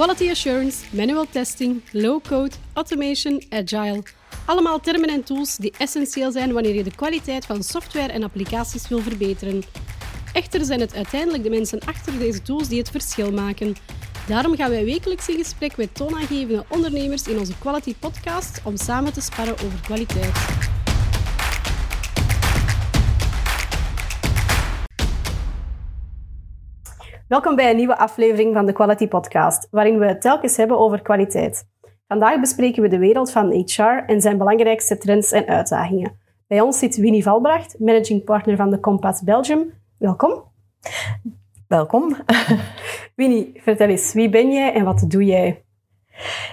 Quality assurance, manual testing, low-code, automation, agile. Allemaal termen en tools die essentieel zijn wanneer je de kwaliteit van software en applicaties wil verbeteren. Echter zijn het uiteindelijk de mensen achter deze tools die het verschil maken. Daarom gaan wij wekelijks in gesprek met toonaangevende ondernemers in onze Quality Podcast om samen te sparren over kwaliteit. Welkom bij een nieuwe aflevering van de Quality Podcast, waarin we het telkens hebben over kwaliteit. Vandaag bespreken we de wereld van HR en zijn belangrijkste trends en uitdagingen. Bij ons zit Winnie Valbracht, managing partner van de Compass Belgium. Welkom. Welkom. Winnie, vertel eens, wie ben jij en wat doe jij?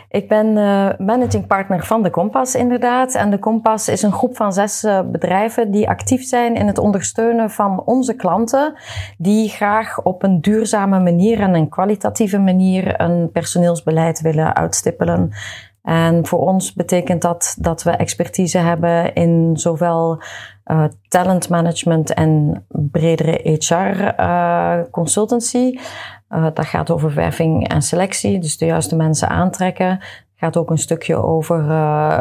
Ik ben uh, managing partner van de Kompas, inderdaad. En de Kompas is een groep van zes uh, bedrijven die actief zijn in het ondersteunen van onze klanten, die graag op een duurzame manier en een kwalitatieve manier een personeelsbeleid willen uitstippelen. En voor ons betekent dat dat we expertise hebben in zowel uh, talent management en bredere HR uh, consultancy. Uh, dat gaat over werving en selectie, dus de juiste mensen aantrekken. Gaat ook een stukje over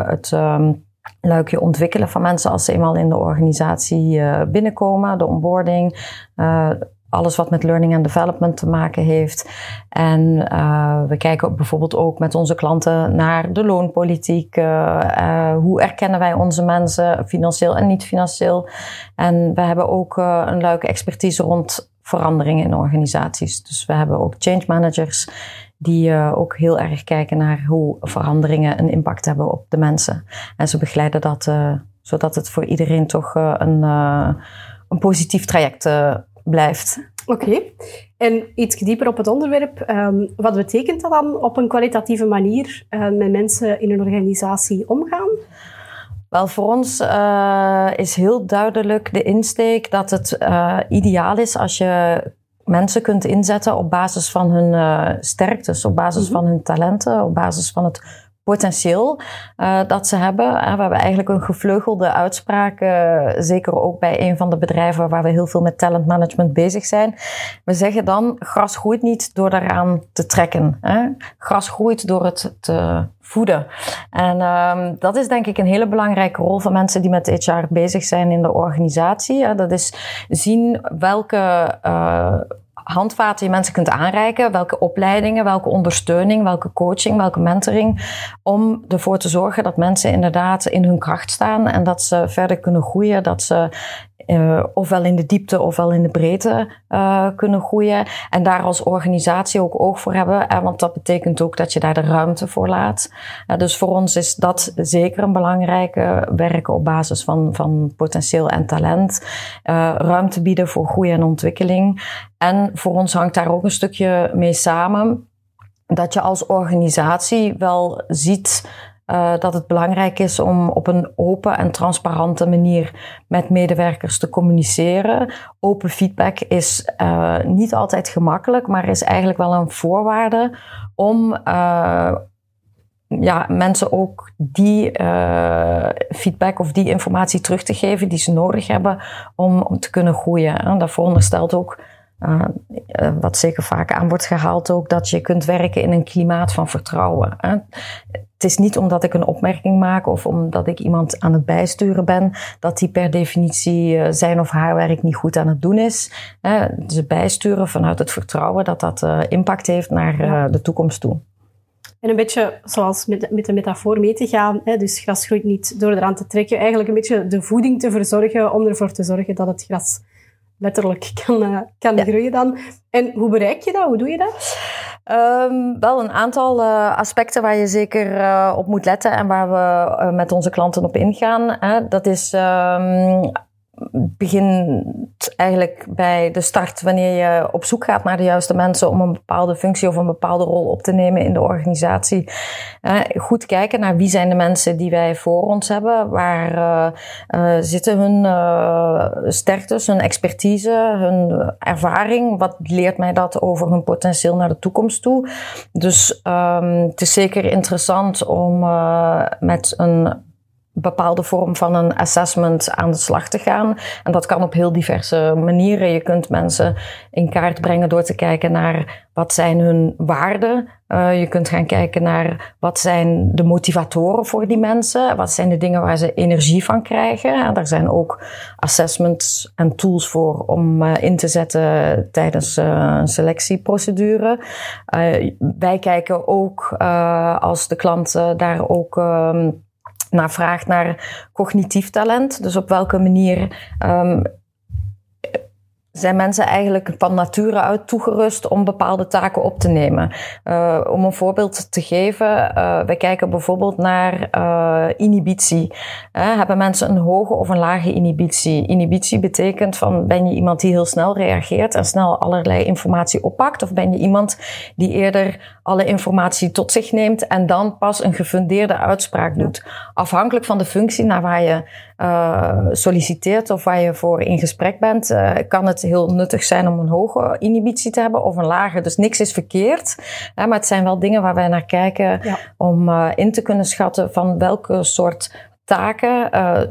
het um, luikje ontwikkelen van mensen als ze eenmaal in de organisatie binnenkomen, de onboarding alles wat met learning and development te maken heeft. En we kijken bijvoorbeeld ook met onze klanten naar de loonpolitiek. Hoe erkennen wij onze mensen financieel en niet financieel? En we hebben ook een leuke expertise rond veranderingen in organisaties. Dus we hebben ook change managers die ook heel erg kijken naar hoe veranderingen een impact hebben op de mensen. En ze begeleiden dat zodat het voor iedereen toch een, een positief traject blijft. Oké. En iets dieper op het onderwerp. Um, wat betekent dat dan op een kwalitatieve manier met mensen in een organisatie omgaan? Wel, voor ons uh, is heel duidelijk de insteek dat het uh, ideaal is als je mensen kunt inzetten op basis van hun sterktes, op basis mm -hmm. van hun talenten, op basis van het potentieel uh, dat ze hebben. Uh, we hebben eigenlijk een gevleugelde uitspraak, uh, zeker ook bij een van de bedrijven waar we heel veel met talent management bezig zijn. We zeggen dan, gras groeit niet door daaraan te trekken. Hè? Gras groeit door het te voeden. En um, dat is denk ik een hele belangrijke rol van mensen die met HR bezig zijn in de organisatie. Dat is zien welke handvaten je mensen kunt aanreiken. Welke opleidingen, welke ondersteuning, welke coaching, welke mentoring. Om ervoor te zorgen dat mensen inderdaad in hun kracht staan en dat ze verder kunnen groeien. Dat ze uh, ofwel in de diepte ofwel in de breedte uh, kunnen groeien. En daar als organisatie ook oog voor hebben. Uh, want dat betekent ook dat je daar de ruimte voor laat. dus voor ons is dat zeker een belangrijke. Werken op basis van, van potentieel en talent. ruimte bieden voor groei en ontwikkeling. En voor ons hangt daar ook een stukje mee samen. Dat je als organisatie wel ziet uh, dat het belangrijk is om op een open en transparante manier met medewerkers te communiceren. Open feedback is uh, niet altijd gemakkelijk, maar is eigenlijk wel een voorwaarde om uh, ja, mensen ook die feedback of die informatie terug te geven die ze nodig hebben om, om te kunnen groeien. En dat veronderstelt ook wat zeker vaak aan wordt gehaald ook, dat je kunt werken in een klimaat van vertrouwen. Hè. Het is niet omdat ik een opmerking maak of omdat ik iemand aan het bijsturen ben, dat die per definitie uh, zijn of haar werk niet goed aan het doen is. Dus bijsturen vanuit het vertrouwen dat dat uh, impact heeft naar ja. de toekomst toe. En een beetje zoals met, met de metafoor mee te gaan, hè, dus gras groeit niet door eraan te trekken, eigenlijk een beetje de voeding te verzorgen om ervoor te zorgen dat het gras letterlijk kan, kan ja. groeien dan. En hoe bereik je dat? Hoe doe je dat? Um, wel een aantal uh, aspecten waar je zeker uh, op moet letten en waar we met onze klanten op ingaan. Hè. Dat is um, begint eigenlijk bij de start wanneer je op zoek gaat naar de juiste mensen om een bepaalde functie of een bepaalde rol op te nemen in de organisatie. goed kijken naar wie zijn de mensen die wij voor ons hebben, waar uh, uh, zitten hun uh, sterktes, hun expertise, hun ervaring, wat leert mij dat over hun potentieel naar de toekomst toe. Dus um, het is zeker interessant om met een bepaalde vorm van een assessment aan de slag te gaan. En dat kan op heel diverse manieren. Je kunt mensen in kaart brengen door te kijken naar wat zijn hun waarden. Uh, je kunt gaan kijken naar wat zijn de motivatoren voor die mensen. Wat zijn de dingen waar ze energie van krijgen. En daar zijn ook assessments en tools voor om uh, in te zetten tijdens uh, een selectieprocedure. wij kijken ook als de klant daar ook um, naar vraagt naar cognitief talent. Dus op welke manier um, zijn mensen eigenlijk van nature uit toegerust om bepaalde taken op te nemen. Uh, om een voorbeeld te geven, uh, wij kijken bijvoorbeeld naar uh, inhibitie. hebben mensen een hoge of een lage inhibitie? Inhibitie betekent van ben je iemand die heel snel reageert en snel allerlei informatie oppakt, of ben je iemand die eerder alle informatie tot zich neemt en dan pas een gefundeerde uitspraak doet. Afhankelijk van de functie naar waar je uh, solliciteert of waar je voor in gesprek bent, uh, kan het heel nuttig zijn om een hoge inhibitie te hebben of een lage. Dus niks is verkeerd. Hè, maar het zijn wel dingen waar wij naar kijken ja. om uh, in te kunnen schatten van welke soort taken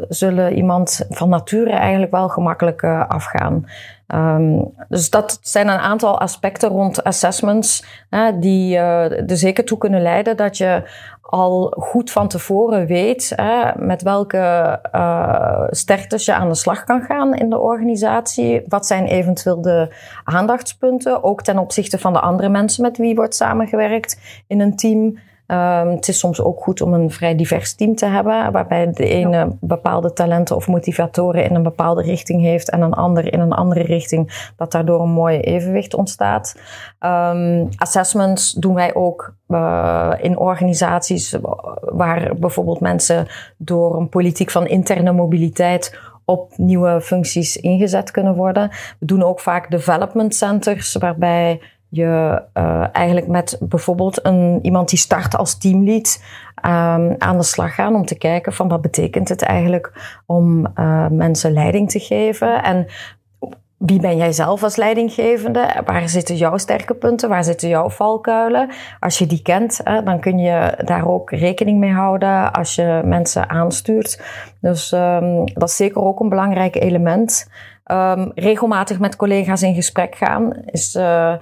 zullen iemand van nature eigenlijk wel gemakkelijk afgaan. Um, dus dat zijn een aantal aspecten rond assessments hè, die uh, er zeker toe kunnen leiden dat je al goed van tevoren weet hè, met welke uh, sterktes je aan de slag kan gaan in de organisatie. Wat zijn eventueel de aandachtspunten, ook ten opzichte van de andere mensen met wie wordt samengewerkt in een team. Um, het is soms ook goed om een vrij divers team te hebben, waarbij de ene bepaalde talenten of motivatoren in een bepaalde richting heeft en een ander in een andere richting, dat daardoor een mooi evenwicht ontstaat. Um, assessments doen wij ook uh, in organisaties waar bijvoorbeeld mensen door een politiek van interne mobiliteit op nieuwe functies ingezet kunnen worden. We doen ook vaak development centers, waarbij je uh, eigenlijk met bijvoorbeeld een, iemand die start als teamlead um, aan de slag gaan om te kijken van wat betekent het eigenlijk om uh, mensen leiding te geven en wie ben jij zelf als leidinggevende? Waar zitten jouw sterke punten? Waar zitten jouw valkuilen? Als je die kent, dan kun je daar ook rekening mee houden als je mensen aanstuurt. Dus um, dat is zeker ook een belangrijk element. Um, regelmatig met collega's in gesprek gaan is uh,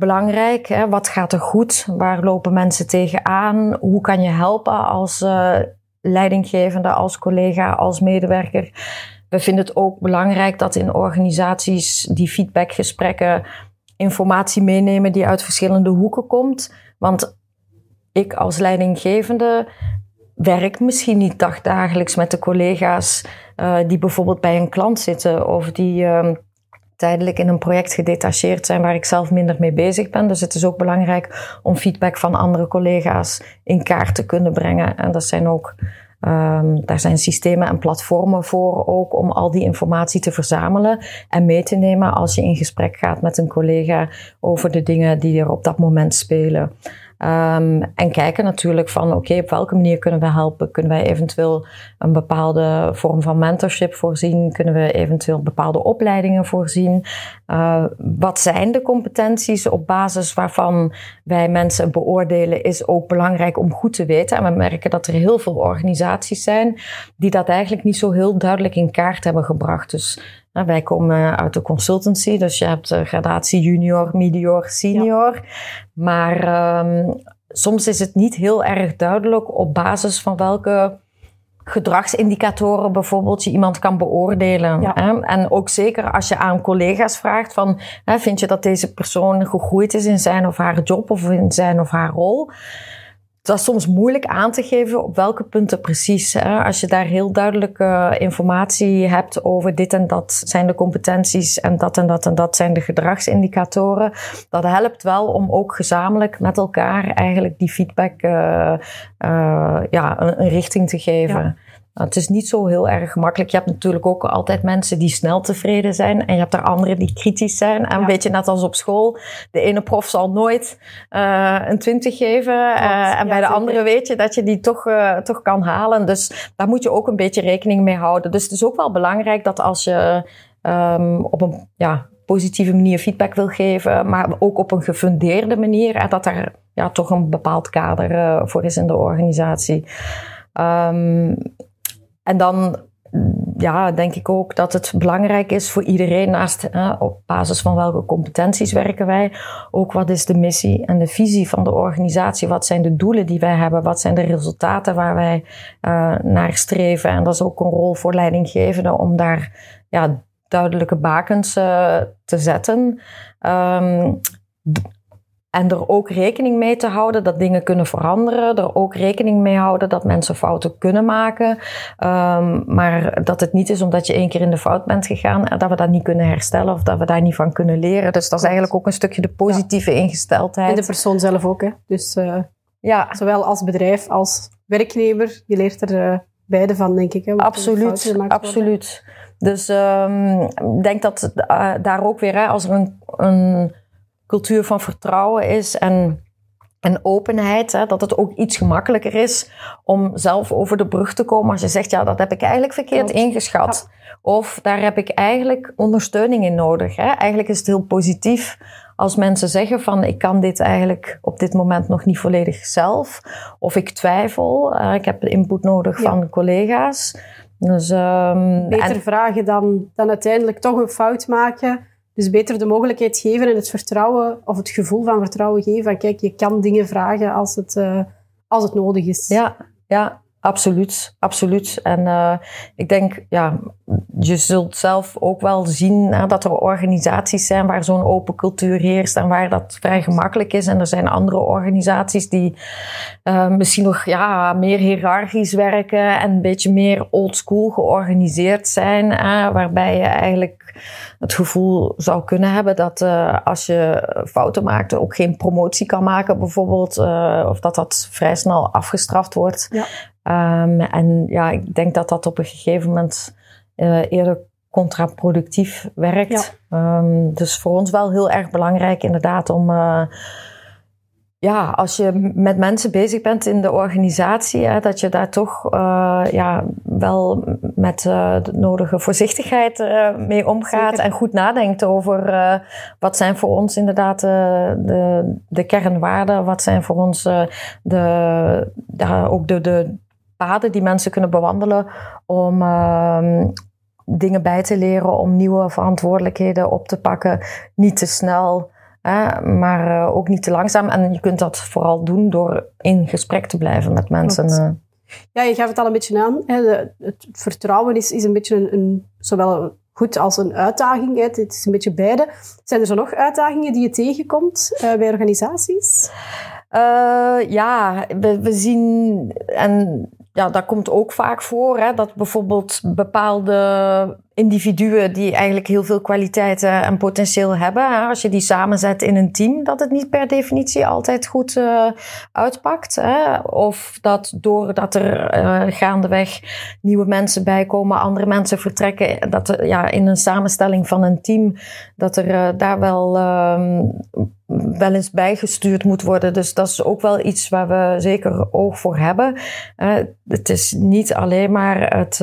belangrijk. Hè? Wat gaat er goed? Waar lopen mensen tegenaan? Hoe kan je helpen als uh, leidinggevende, als collega, als medewerker? We vinden het ook belangrijk dat in organisaties die feedbackgesprekken informatie meenemen die uit verschillende hoeken komt. Want ik als leidinggevende werk misschien niet dagdagelijks met de collega's uh, die bijvoorbeeld bij een klant zitten of die uh, tijdelijk in een project gedetacheerd zijn waar ik zelf minder mee bezig ben. Dus het is ook belangrijk om feedback van andere collega's in kaart te kunnen brengen. En dat zijn ook, um, daar zijn systemen en platformen voor ook om al die informatie te verzamelen en mee te nemen als je in gesprek gaat met een collega over de dingen die er op dat moment spelen. Um, en kijken natuurlijk van oké, op welke manier kunnen we helpen? Kunnen wij eventueel een bepaalde vorm van mentorship voorzien? Kunnen we eventueel bepaalde opleidingen voorzien? Uh, wat zijn de competenties op basis waarvan wij mensen beoordelen, is ook belangrijk om goed te weten. En we merken dat er heel veel organisaties zijn die dat eigenlijk niet zo heel duidelijk in kaart hebben gebracht. Dus nou, wij komen uit de consultancy, dus je hebt uh, gradatie junior, medior, senior. Ja. Maar um, soms is het niet heel erg duidelijk op basis van welke gedragsindicatoren bijvoorbeeld je iemand kan beoordelen. Ja. Hè? En ook zeker als je aan collega's vraagt van, hè, vind je dat deze persoon gegroeid is in zijn of haar job of in zijn of haar rol? Dat is soms moeilijk aan te geven op welke punten precies. Hè? Als je daar heel duidelijke informatie hebt over dit en dat zijn de competenties en dat en dat en dat zijn de gedragsindicatoren. Dat helpt wel om ook gezamenlijk met elkaar eigenlijk die feedback uh, uh, ja, een, richting te geven. Nou, het is niet zo heel erg gemakkelijk. Je hebt natuurlijk ook altijd mensen die snel tevreden zijn. En je hebt er anderen die kritisch zijn. En ja. een beetje net als op school. De ene prof zal nooit uh, een 20 geven. Uh, en bij de andere weet je dat je die toch, uh, toch kan halen. Dus daar moet je ook een beetje rekening mee houden. Dus het is ook wel belangrijk dat als je um, op een ja, positieve manier feedback wil geven. Maar ook op een gefundeerde manier. dat er ja, toch een bepaald kader voor is in de organisatie. Um, en dan ja, denk ik ook dat het belangrijk is voor iedereen, naast op basis van welke competenties werken wij, ook wat is de missie en de visie van de organisatie? Wat zijn de doelen die wij hebben? Wat zijn de resultaten waar wij uh, naar streven? En dat is ook een rol voor leidinggevenden om daar ja, duidelijke bakens uh, te zetten. Um, en er ook rekening mee te houden dat dingen kunnen veranderen. Er ook rekening mee houden dat mensen fouten kunnen maken. Um, maar dat het niet is omdat je één keer in de fout bent gegaan, dat we dat niet kunnen herstellen of dat we daar niet van kunnen leren. Dus dat is eigenlijk ook een stukje de positieve ingesteldheid. En de persoon zelf ook. Hè? Dus uh, ja. zowel als bedrijf als werknemer, je leert er uh, beide van, denk ik. Hè, absoluut, absoluut. Dus um, ik denk dat uh, daar ook weer, hè, als er een, een cultuur van vertrouwen is en, en openheid. Hè, dat het ook iets gemakkelijker is om zelf over de brug te komen als je zegt, ja, dat heb ik eigenlijk verkeerd ingeschat. Of daar heb ik eigenlijk ondersteuning in nodig. Hè. Eigenlijk is het heel positief als mensen zeggen van ik kan dit eigenlijk op dit moment nog niet volledig zelf. Of ik twijfel, uh, ik heb input nodig van collega's. Dus, um, Beter vragen dan, dan uiteindelijk toch een fout maken. Dus beter de mogelijkheid geven en het vertrouwen of het gevoel van vertrouwen geven. Van kijk, je kan dingen vragen als het, uh, als het nodig is. Ja, ja. Absoluut, absoluut. En uh, ik denk, ja, je zult zelf ook wel zien dat er organisaties zijn waar zo'n open cultuur heerst en waar dat vrij gemakkelijk is. En er zijn andere organisaties die uh, misschien nog ja, meer hiërarchisch werken en een beetje meer old school georganiseerd zijn. Waarbij je eigenlijk het gevoel zou kunnen hebben dat uh, als je fouten maakt, ook geen promotie kan maken, bijvoorbeeld. of dat dat vrij snel afgestraft wordt. Ja. Um, en ja, ik denk dat dat op een gegeven moment uh, eerder contraproductief werkt. Ja. Um, dus voor ons wel heel erg belangrijk inderdaad om... Uh, ja, als je met mensen bezig bent in de organisatie, hè, dat je daar toch uh, ja, wel met uh, de nodige voorzichtigheid uh, mee omgaat Zeker. en goed nadenkt over wat zijn voor ons inderdaad de, de kernwaarden, wat zijn voor ons de, ja, ook de, de, paden die mensen kunnen bewandelen om uh, dingen bij te leren, om nieuwe verantwoordelijkheden op te pakken. Niet te snel, hè, maar uh, ook niet te langzaam. En je kunt dat vooral doen door in gesprek te blijven met mensen. Uh. Ja, je gaf het al een beetje aan. Hè. De, het vertrouwen is, is een beetje een, een zowel goed als een uitdaging. Hè. Het is een beetje beide. Zijn er zo nog uitdagingen die je tegenkomt uh, bij organisaties? Uh, ja, we, we zien en ja, dat komt ook vaak voor. Hè, dat bijvoorbeeld bepaalde individuen die eigenlijk heel veel kwaliteiten en potentieel hebben, hè, als je die samenzet in een team, dat het niet per definitie altijd goed uh, uitpakt. Hè. Of dat doordat er uh, gaandeweg nieuwe mensen bijkomen, andere mensen vertrekken, dat ja, in een samenstelling van een team, dat er uh, daar wel um, wel eens bijgestuurd moet worden. Dus dat is ook wel iets waar we zeker oog voor hebben. Het is niet alleen maar het.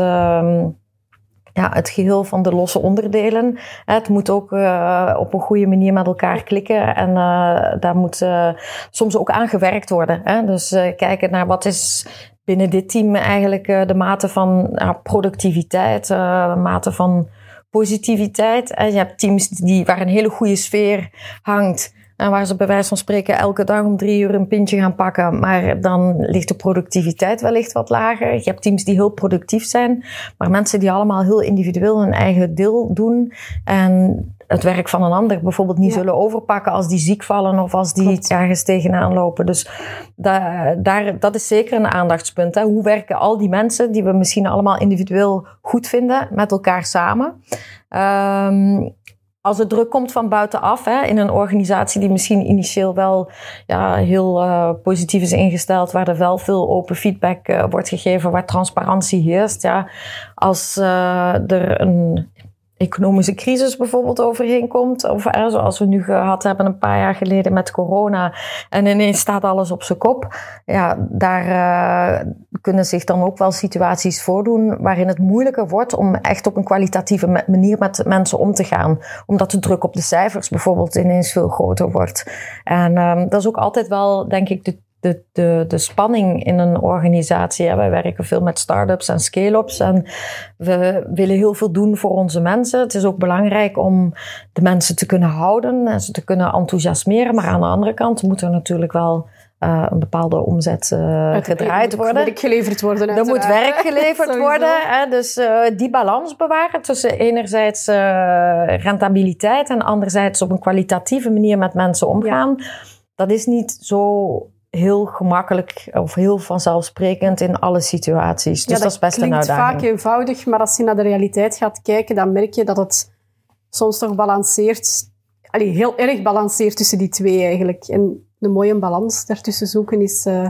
Ja, het geheel van de losse onderdelen. Het moet ook uh, op een goede manier met elkaar klikken. En uh, daar moet uh, soms ook aan gewerkt worden. Hè? Dus kijken naar wat is binnen dit team eigenlijk de mate van productiviteit, mate van positiviteit. En je hebt teams die, waar een hele goede sfeer hangt. En waar ze bij wijze van spreken elke dag om drie uur een pintje gaan pakken. Maar dan ligt de productiviteit wellicht wat lager. Je hebt teams die heel productief zijn. Maar mensen die allemaal heel individueel hun eigen deel doen. En het werk van een ander bijvoorbeeld niet ja. zullen overpakken als die ziek vallen of als die Klopt. ergens tegenaan lopen. Dus daar, daar, dat is zeker een aandachtspunt. Hè. Hoe werken al die mensen die we misschien allemaal individueel goed vinden met elkaar samen? Um, als het druk komt van buitenaf, hè, in een organisatie die misschien initieel wel ja, heel uh, positief is ingesteld, waar er wel veel open feedback uh, wordt gegeven, waar transparantie heerst. Ja, als uh, er een economische crisis bijvoorbeeld overheen komt. Of eh, zoals we nu gehad hebben een paar jaar geleden met corona. En ineens staat alles op zijn kop. Ja, daar uh, kunnen zich dan ook wel situaties voordoen waarin het moeilijker wordt om echt op een kwalitatieve manier met mensen om te gaan. Omdat de druk op de cijfers bijvoorbeeld ineens veel groter wordt. En um, dat is ook altijd wel, denk ik, de de, de, de spanning in een organisatie. Wij werken veel met start-ups en scale-ups en we willen heel veel doen voor onze mensen. Het is ook belangrijk om de mensen te kunnen houden en ze te kunnen enthousiasmeren. Maar aan de andere kant moet er natuurlijk wel uh, een bepaalde omzet uh, gedraaid worden. Er moet werk geleverd worden. Er moet werk geleverd worden. Hè? Dus uh, die balans bewaren tussen enerzijds rentabiliteit en anderzijds op een kwalitatieve manier met mensen omgaan. Ja. Dat is niet zo heel gemakkelijk of heel vanzelfsprekend in alle situaties. Dus ja, dat, is best een uitdaging. Het vaak eenvoudig, maar als je naar de realiteit gaat kijken, dan merk je dat het soms toch balanceert. Allee, heel erg balanceert tussen die twee eigenlijk. En een mooie balans daartussen zoeken is uh,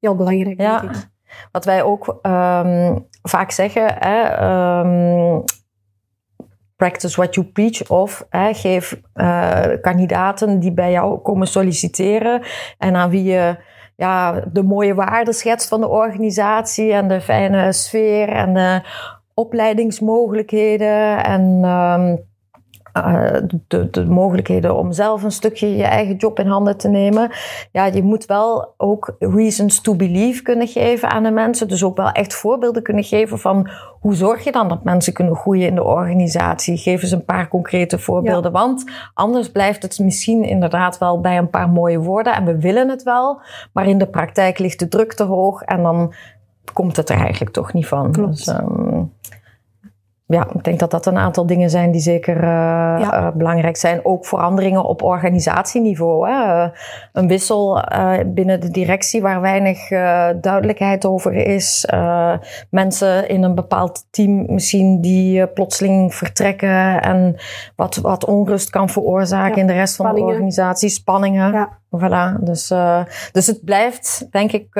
heel belangrijk, ja. denk ik. Wat wij ook um, vaak zeggen, hè, um, practice what you preach. Of geef uh, kandidaten die bij jou komen solliciteren en aan wie je ja, de mooie waarden schetst van de organisatie en de fijne sfeer en de opleidingsmogelijkheden en um, uh, de, de, mogelijkheden om zelf een stukje je eigen job in handen te nemen. Ja, je moet wel ook reasons to believe kunnen geven aan de mensen. Dus ook wel echt voorbeelden kunnen geven van hoe zorg je dan dat mensen kunnen groeien in de organisatie. Geef eens een paar concrete voorbeelden. Want anders blijft het misschien inderdaad wel bij een paar mooie woorden. En we willen het wel, maar in de praktijk ligt de druk te hoog en dan komt het er eigenlijk toch niet van. Klopt. Dus, um, ja, ik denk dat dat een aantal dingen zijn die zeker uh, ja. uh, belangrijk zijn. Ook veranderingen op organisatieniveau. Hè. Uh, een wissel binnen de directie waar weinig duidelijkheid over is. mensen in een bepaald team misschien die plotseling vertrekken en wat, wat onrust kan veroorzaken ja. in de rest van de organisatie. Spanningen. Ja. Voilà. Dus, dus het blijft, denk ik,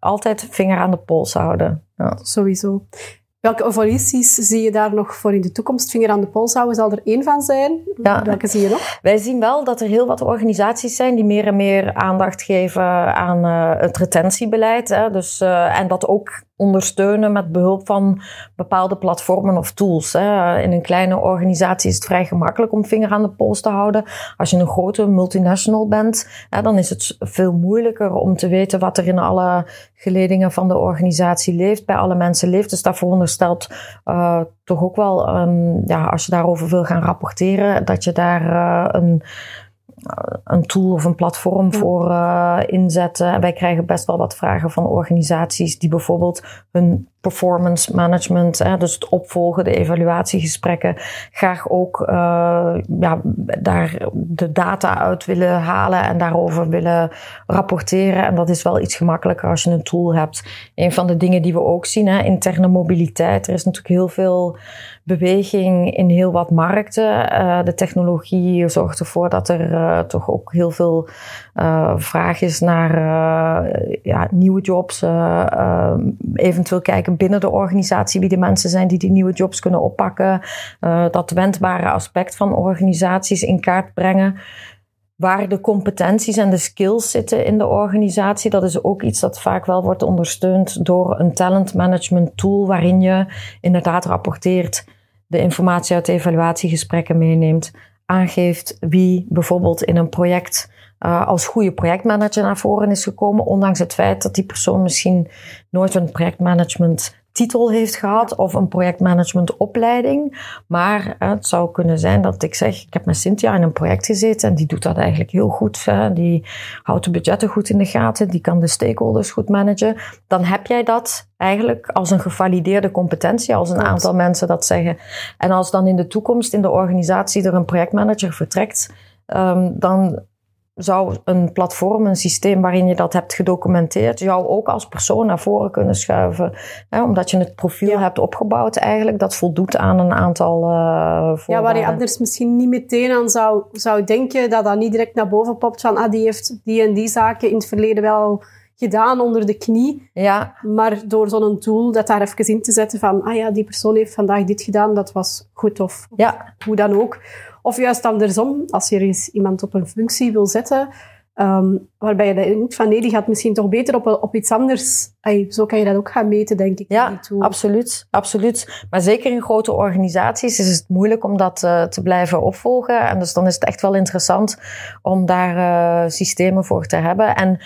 altijd vinger aan de pols houden. Sowieso. Welke evoluties zie je daar nog voor in de toekomst? Vinger aan de pols houden zal er één van zijn. Ja. Welke zie je nog? Wij zien wel dat er heel wat organisaties zijn die meer en meer aandacht geven aan uh, het retentiebeleid. Hè. Dus, uh, en dat ook ondersteunen met behulp van bepaalde platformen of tools. Hè. In een kleine organisatie is het vrij gemakkelijk om vinger aan de pols te houden. Als je een grote multinational bent, hè, dan is het veel moeilijker om te weten wat er in alle geledingen van de organisatie leeft, bij alle mensen leeft. Dus dat veronderstelt uh, toch ook wel, um, ja, als je daarover wil gaan rapporteren, dat je daar uh, een een tool of een platform voor uh, inzetten. wij krijgen best wel wat vragen van organisaties die bijvoorbeeld hun performance management, dus het opvolgen, de evaluatiegesprekken, graag ook uh, ja, daar de data uit willen halen en daarover willen rapporteren. En dat is wel iets gemakkelijker als je een tool hebt. Een van de dingen die we ook zien, hè, interne mobiliteit. Er is natuurlijk heel veel beweging in heel wat markten. Uh, de technologie zorgt ervoor dat er uh, toch ook heel veel vraag is naar ja, nieuwe jobs. eventueel kijken binnen de organisatie wie de mensen zijn die die nieuwe jobs kunnen oppakken. dat wendbare aspect van organisaties in kaart brengen waar de competenties en de skills zitten in de organisatie. Dat is ook iets dat vaak wel wordt ondersteund door een talent management tool, waarin je inderdaad rapporteert de informatie uit evaluatiegesprekken meeneemt, aangeeft wie bijvoorbeeld in een project uh, als goede projectmanager naar voren is gekomen, ondanks het feit dat die persoon misschien nooit een projectmanagement titel heeft gehad of een projectmanagementopleiding. Maar het zou kunnen zijn dat ik zeg, ik heb met Cynthia in een project gezeten en die doet dat eigenlijk heel goed. Hè. Die houdt de budgetten goed in de gaten, die kan de stakeholders goed managen. Dan heb jij dat eigenlijk als een gevalideerde competentie, als een aantal mensen dat zeggen. En als dan in de toekomst in de organisatie er een projectmanager vertrekt, um, dan zou een platform, een systeem waarin je dat hebt gedocumenteerd, jou ook als persoon naar voren kunnen schuiven. Hè, omdat je het profiel hebt opgebouwd eigenlijk, dat voldoet aan een aantal uh, Ja, waar je anders misschien niet meteen aan zou, zou denken, dat dat niet direct naar boven popt van, ah, die heeft die en die zaken in het verleden wel gedaan onder de knie. Ja. Maar door zo'n tool dat daar even in te zetten van, ah ja, die persoon heeft vandaag dit gedaan, dat was goed of, ja. hoe dan ook. Of juist andersom, als je eens iemand op een functie wil zetten, um, waarbij je denkt van nee, die gaat misschien toch beter op, op iets anders. Ay, zo kan je dat ook gaan meten, denk ik. Ja, absoluut, absoluut. Maar zeker in grote organisaties is het moeilijk om dat uh, te blijven opvolgen. En dus dan is het echt wel interessant om daar uh, systemen voor te hebben. En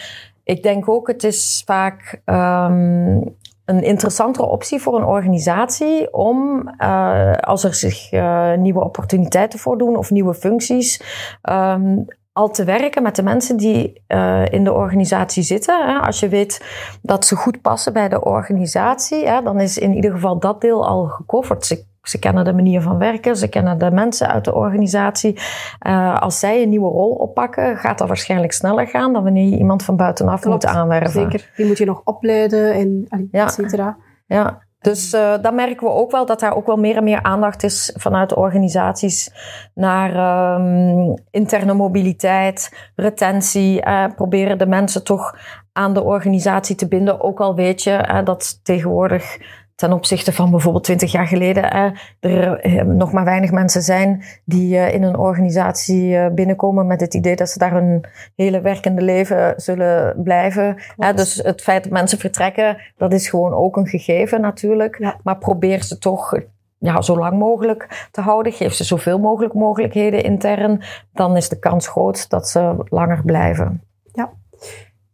ik denk ook, het is vaak um, een interessantere optie voor een organisatie om, uh, als er zich uh, nieuwe opportuniteiten voordoen of nieuwe functies, um, al te werken met de mensen die uh, in de organisatie zitten. Hè. Als je weet dat ze goed passen bij de organisatie, dan is in ieder geval dat deel al gecoverd. Ze kennen de manier van werken, ze kennen de mensen uit de organisatie. Uh, als zij een nieuwe rol oppakken, gaat dat waarschijnlijk sneller gaan dan wanneer je iemand van buitenaf Klopt, moet aanwerven. Zeker, die moet je nog opleiden en Ja. et cetera. Ja. Dus uh, dan merken we ook wel dat daar ook wel meer en meer aandacht is vanuit organisaties naar um, interne mobiliteit, retentie. Uh, proberen de mensen toch aan de organisatie te binden. Ook al weet je uh, dat tegenwoordig ten opzichte van bijvoorbeeld twintig jaar geleden uh, er nog maar weinig mensen zijn die uh, in een organisatie binnenkomen met het idee dat ze daar hun hele werkende leven zullen blijven. dus het feit dat mensen vertrekken, dat is gewoon ook een gegeven natuurlijk. Ja. Maar probeer ze toch ja, zo lang mogelijk te houden. Geef ze zoveel mogelijk mogelijkheden intern. Dan is de kans groot dat ze langer blijven. Ja.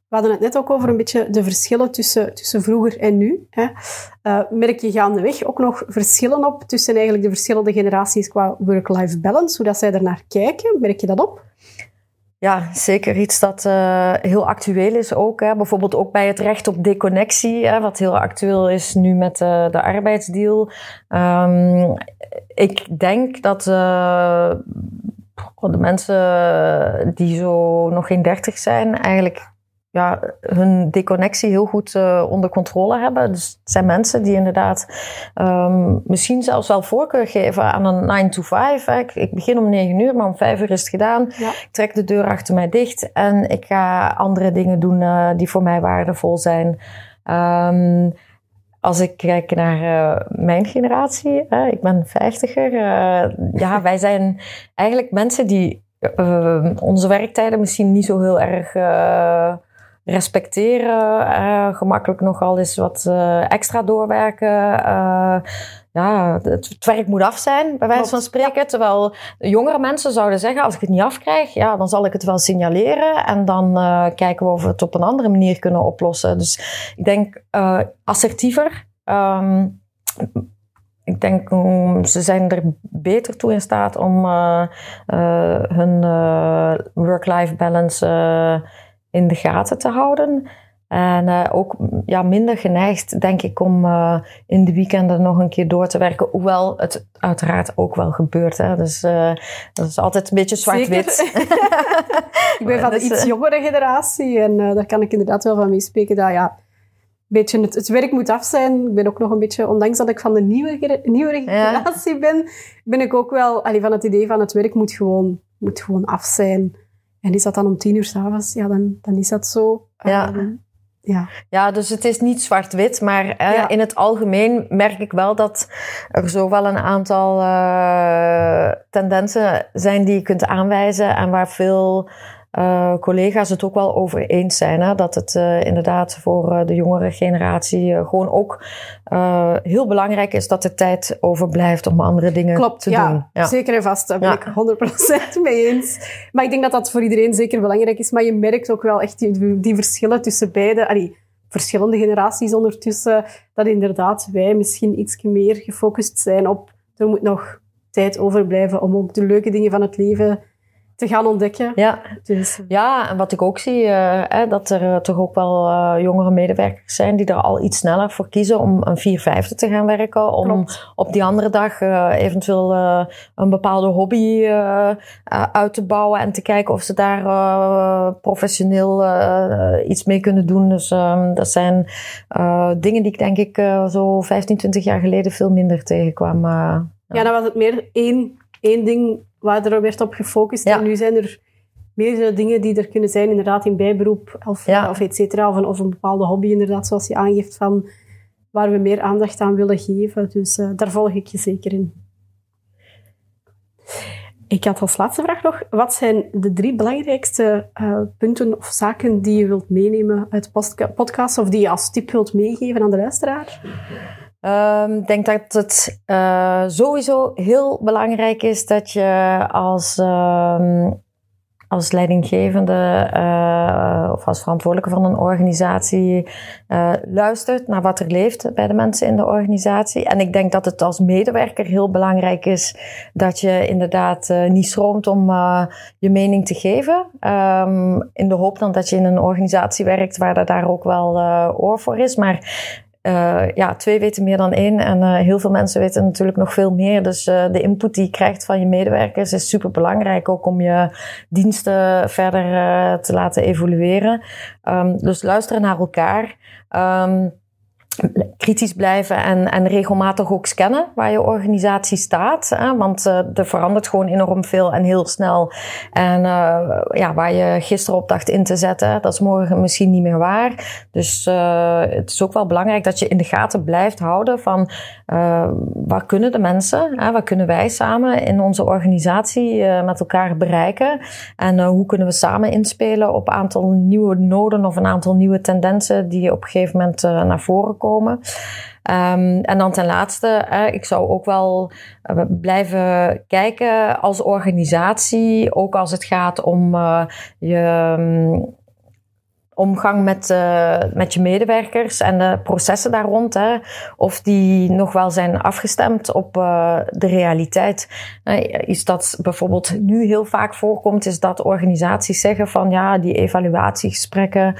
We hadden het net ook over een beetje de verschillen tussen, tussen vroeger en nu. Hè. Uh, merk je gaandeweg ook nog verschillen op tussen eigenlijk de verschillende generaties qua work-life balance, hoe dat zij ernaar kijken? Merk je dat op? Ja, zeker iets dat uh, heel actueel is ook. Hè. Bijvoorbeeld ook bij het recht op deconnectie, hè, wat heel actueel is nu met uh, de arbeidsdeal. Um, ik denk dat de mensen die zo nog geen dertig zijn, eigenlijk ja, hun deconnectie heel goed uh, onder controle hebben. Dus het zijn mensen die inderdaad um, misschien zelfs wel voorkeur geven aan een 9 to 5. Hè. Ik, ik, begin om 9 uur, maar om 5 uur is het gedaan. Ja. Ik trek de deur achter mij dicht en ik ga andere dingen doen uh, die voor mij waardevol zijn. Um, als ik kijk naar uh, mijn generatie, ik ben vijftiger. Ja, wij zijn eigenlijk mensen die onze werktijden misschien niet zo heel erg respecteren. Uh, gemakkelijk nogal eens wat uh, extra doorwerken. Uh, ja, het, het, werk moet af zijn, bij wijze van spreken. Terwijl jongere mensen zouden zeggen, als ik het niet afkrijg, ja, dan zal ik het wel signaleren. En dan kijken we of we het op een andere manier kunnen oplossen. Dus ik denk assertiever. Um, ik denk, um, ze zijn er beter toe in staat om hun work-life balance in de gaten te houden. En uh, ook ja, minder geneigd, denk ik, om uh, in de weekenden nog een keer door te werken. Hoewel het uiteraard ook wel gebeurt. Hè. Dus uh, dat is altijd een beetje zwart-wit. ik ben van de iets jongere generatie en daar kan ik inderdaad wel van meespreken. Dat ja, beetje het, het, werk moet af zijn. Ik ben ook nog een beetje, ondanks dat ik van de nieuwe, nieuwere generatie ja. ben, ben ik ook wel allee, van het idee van het werk moet gewoon, moet gewoon af zijn. En is dat dan om tien uur s'avonds? Ja, dan, dan is dat zo. Ja. Um, ja. ja, dus het is niet zwart-wit, maar eh, ja. in het algemeen merk ik wel dat er zo wel een aantal uh, tendensen zijn die je kunt aanwijzen en waar veel uh, collega's het ook wel over eens zijn. Hè? Dat het uh, inderdaad voor uh, de jongere generatie gewoon ook heel belangrijk is dat er tijd overblijft om andere dingen Klopt, te ja, doen. Ja, zeker en vast. Daar ben ik 100% mee eens. Maar ik denk dat dat voor iedereen zeker belangrijk is. Maar je merkt ook wel echt die, die verschillen tussen beide. Allee, verschillende generaties ondertussen. Dat inderdaad wij misschien iets meer gefocust zijn op... Er moet nog tijd overblijven om ook de leuke dingen van het leven te gaan ontdekken. Ja, dus, ja en wat ik ook zie, uh, hè, dat er uh, toch ook wel uh, jongere medewerkers zijn die er al iets sneller voor kiezen om een 4 5 te gaan werken. Om Klopt. op die andere dag eventueel een bepaalde hobby uit te bouwen en te kijken of ze daar professioneel iets mee kunnen doen. Dus um, dat zijn dingen die ik denk ik zo 15, 20 jaar geleden veel minder tegenkwam. ja, dan was het meer één, één ding waar er werd op gefocust. Ja. En nu zijn er meerdere dingen die er kunnen zijn, inderdaad in bijberoep of, Ja. of et cetera. Of een, of een bepaalde hobby, inderdaad, zoals je aangeeft, van waar we meer aandacht aan willen geven. Dus uh, daar volg ik je zeker in. Ik had als laatste vraag nog, wat zijn de drie belangrijkste uh, punten of zaken die je wilt meenemen uit de podcast of die je als tip wilt meegeven aan de luisteraar? Ik denk dat het uh, sowieso heel belangrijk is dat je als um, als leidinggevende uh, of als verantwoordelijke van een organisatie uh, luistert naar wat er leeft bij de mensen in de organisatie. En ik denk dat het als medewerker heel belangrijk is dat je inderdaad niet schroomt om je mening te geven. Um, in de hoop dan dat je in een organisatie werkt waar daar ook wel oor voor is. Maar uh, ja, twee weten meer dan één. En uh, heel veel mensen weten natuurlijk nog veel meer. Dus uh, de input die je krijgt van je medewerkers is super belangrijk. Ook om je diensten verder te laten evolueren. Um, dus luisteren naar elkaar. Um, kritisch blijven en, regelmatig ook scannen waar je organisatie staat. Hè? Want uh, er verandert gewoon enorm veel en heel snel. En uh, ja, waar je gisteren op dacht in te zetten, dat is morgen misschien niet meer waar. Dus uh, het is ook wel belangrijk dat je in de gaten blijft houden van waar kunnen de mensen, hè? wat kunnen wij samen in onze organisatie met elkaar bereiken. En hoe kunnen we samen inspelen op een aantal nieuwe noden of een aantal nieuwe tendensen die op een gegeven moment naar voren komen Um, en dan ten laatste, ik zou ook wel uh, blijven kijken als organisatie, ook als het gaat om uh, je. Um, omgang met, uh, met je medewerkers en de processen daar rond. Hè, of die nog wel zijn afgestemd op uh, de realiteit. Uh, is dat bijvoorbeeld nu heel vaak voorkomt, is dat organisaties zeggen van ja, die evaluatiegesprekken,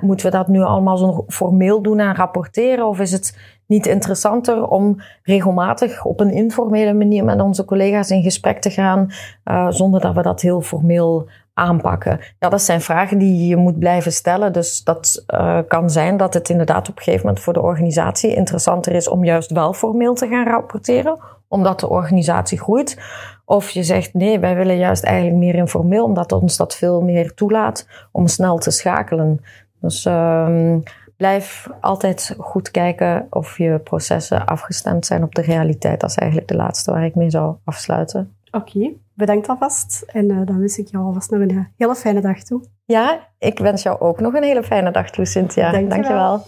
moeten we dat nu allemaal zo formeel doen en rapporteren? Of is het niet interessanter om regelmatig op een informele manier met onze collega's in gesprek te gaan, uh, zonder dat we dat heel formeel aanpakken? Ja, dat zijn vragen die je moet blijven stellen. Dus dat uh, kan zijn dat het inderdaad op een gegeven moment voor de organisatie interessanter is om juist wel formeel te gaan rapporteren, omdat de organisatie groeit. Of je zegt nee, wij willen juist eigenlijk meer informeel, omdat ons dat veel meer toelaat om snel te schakelen. Dus uh, blijf altijd goed kijken of je processen afgestemd zijn op de realiteit. Dat is eigenlijk de laatste waar ik mee zou afsluiten. Oké, bedankt alvast. En uh, dan wens ik jou alvast nog een hele fijne dag toe. Ja, ik wens jou ook nog een hele fijne dag toe, Cynthia. Dank je wel.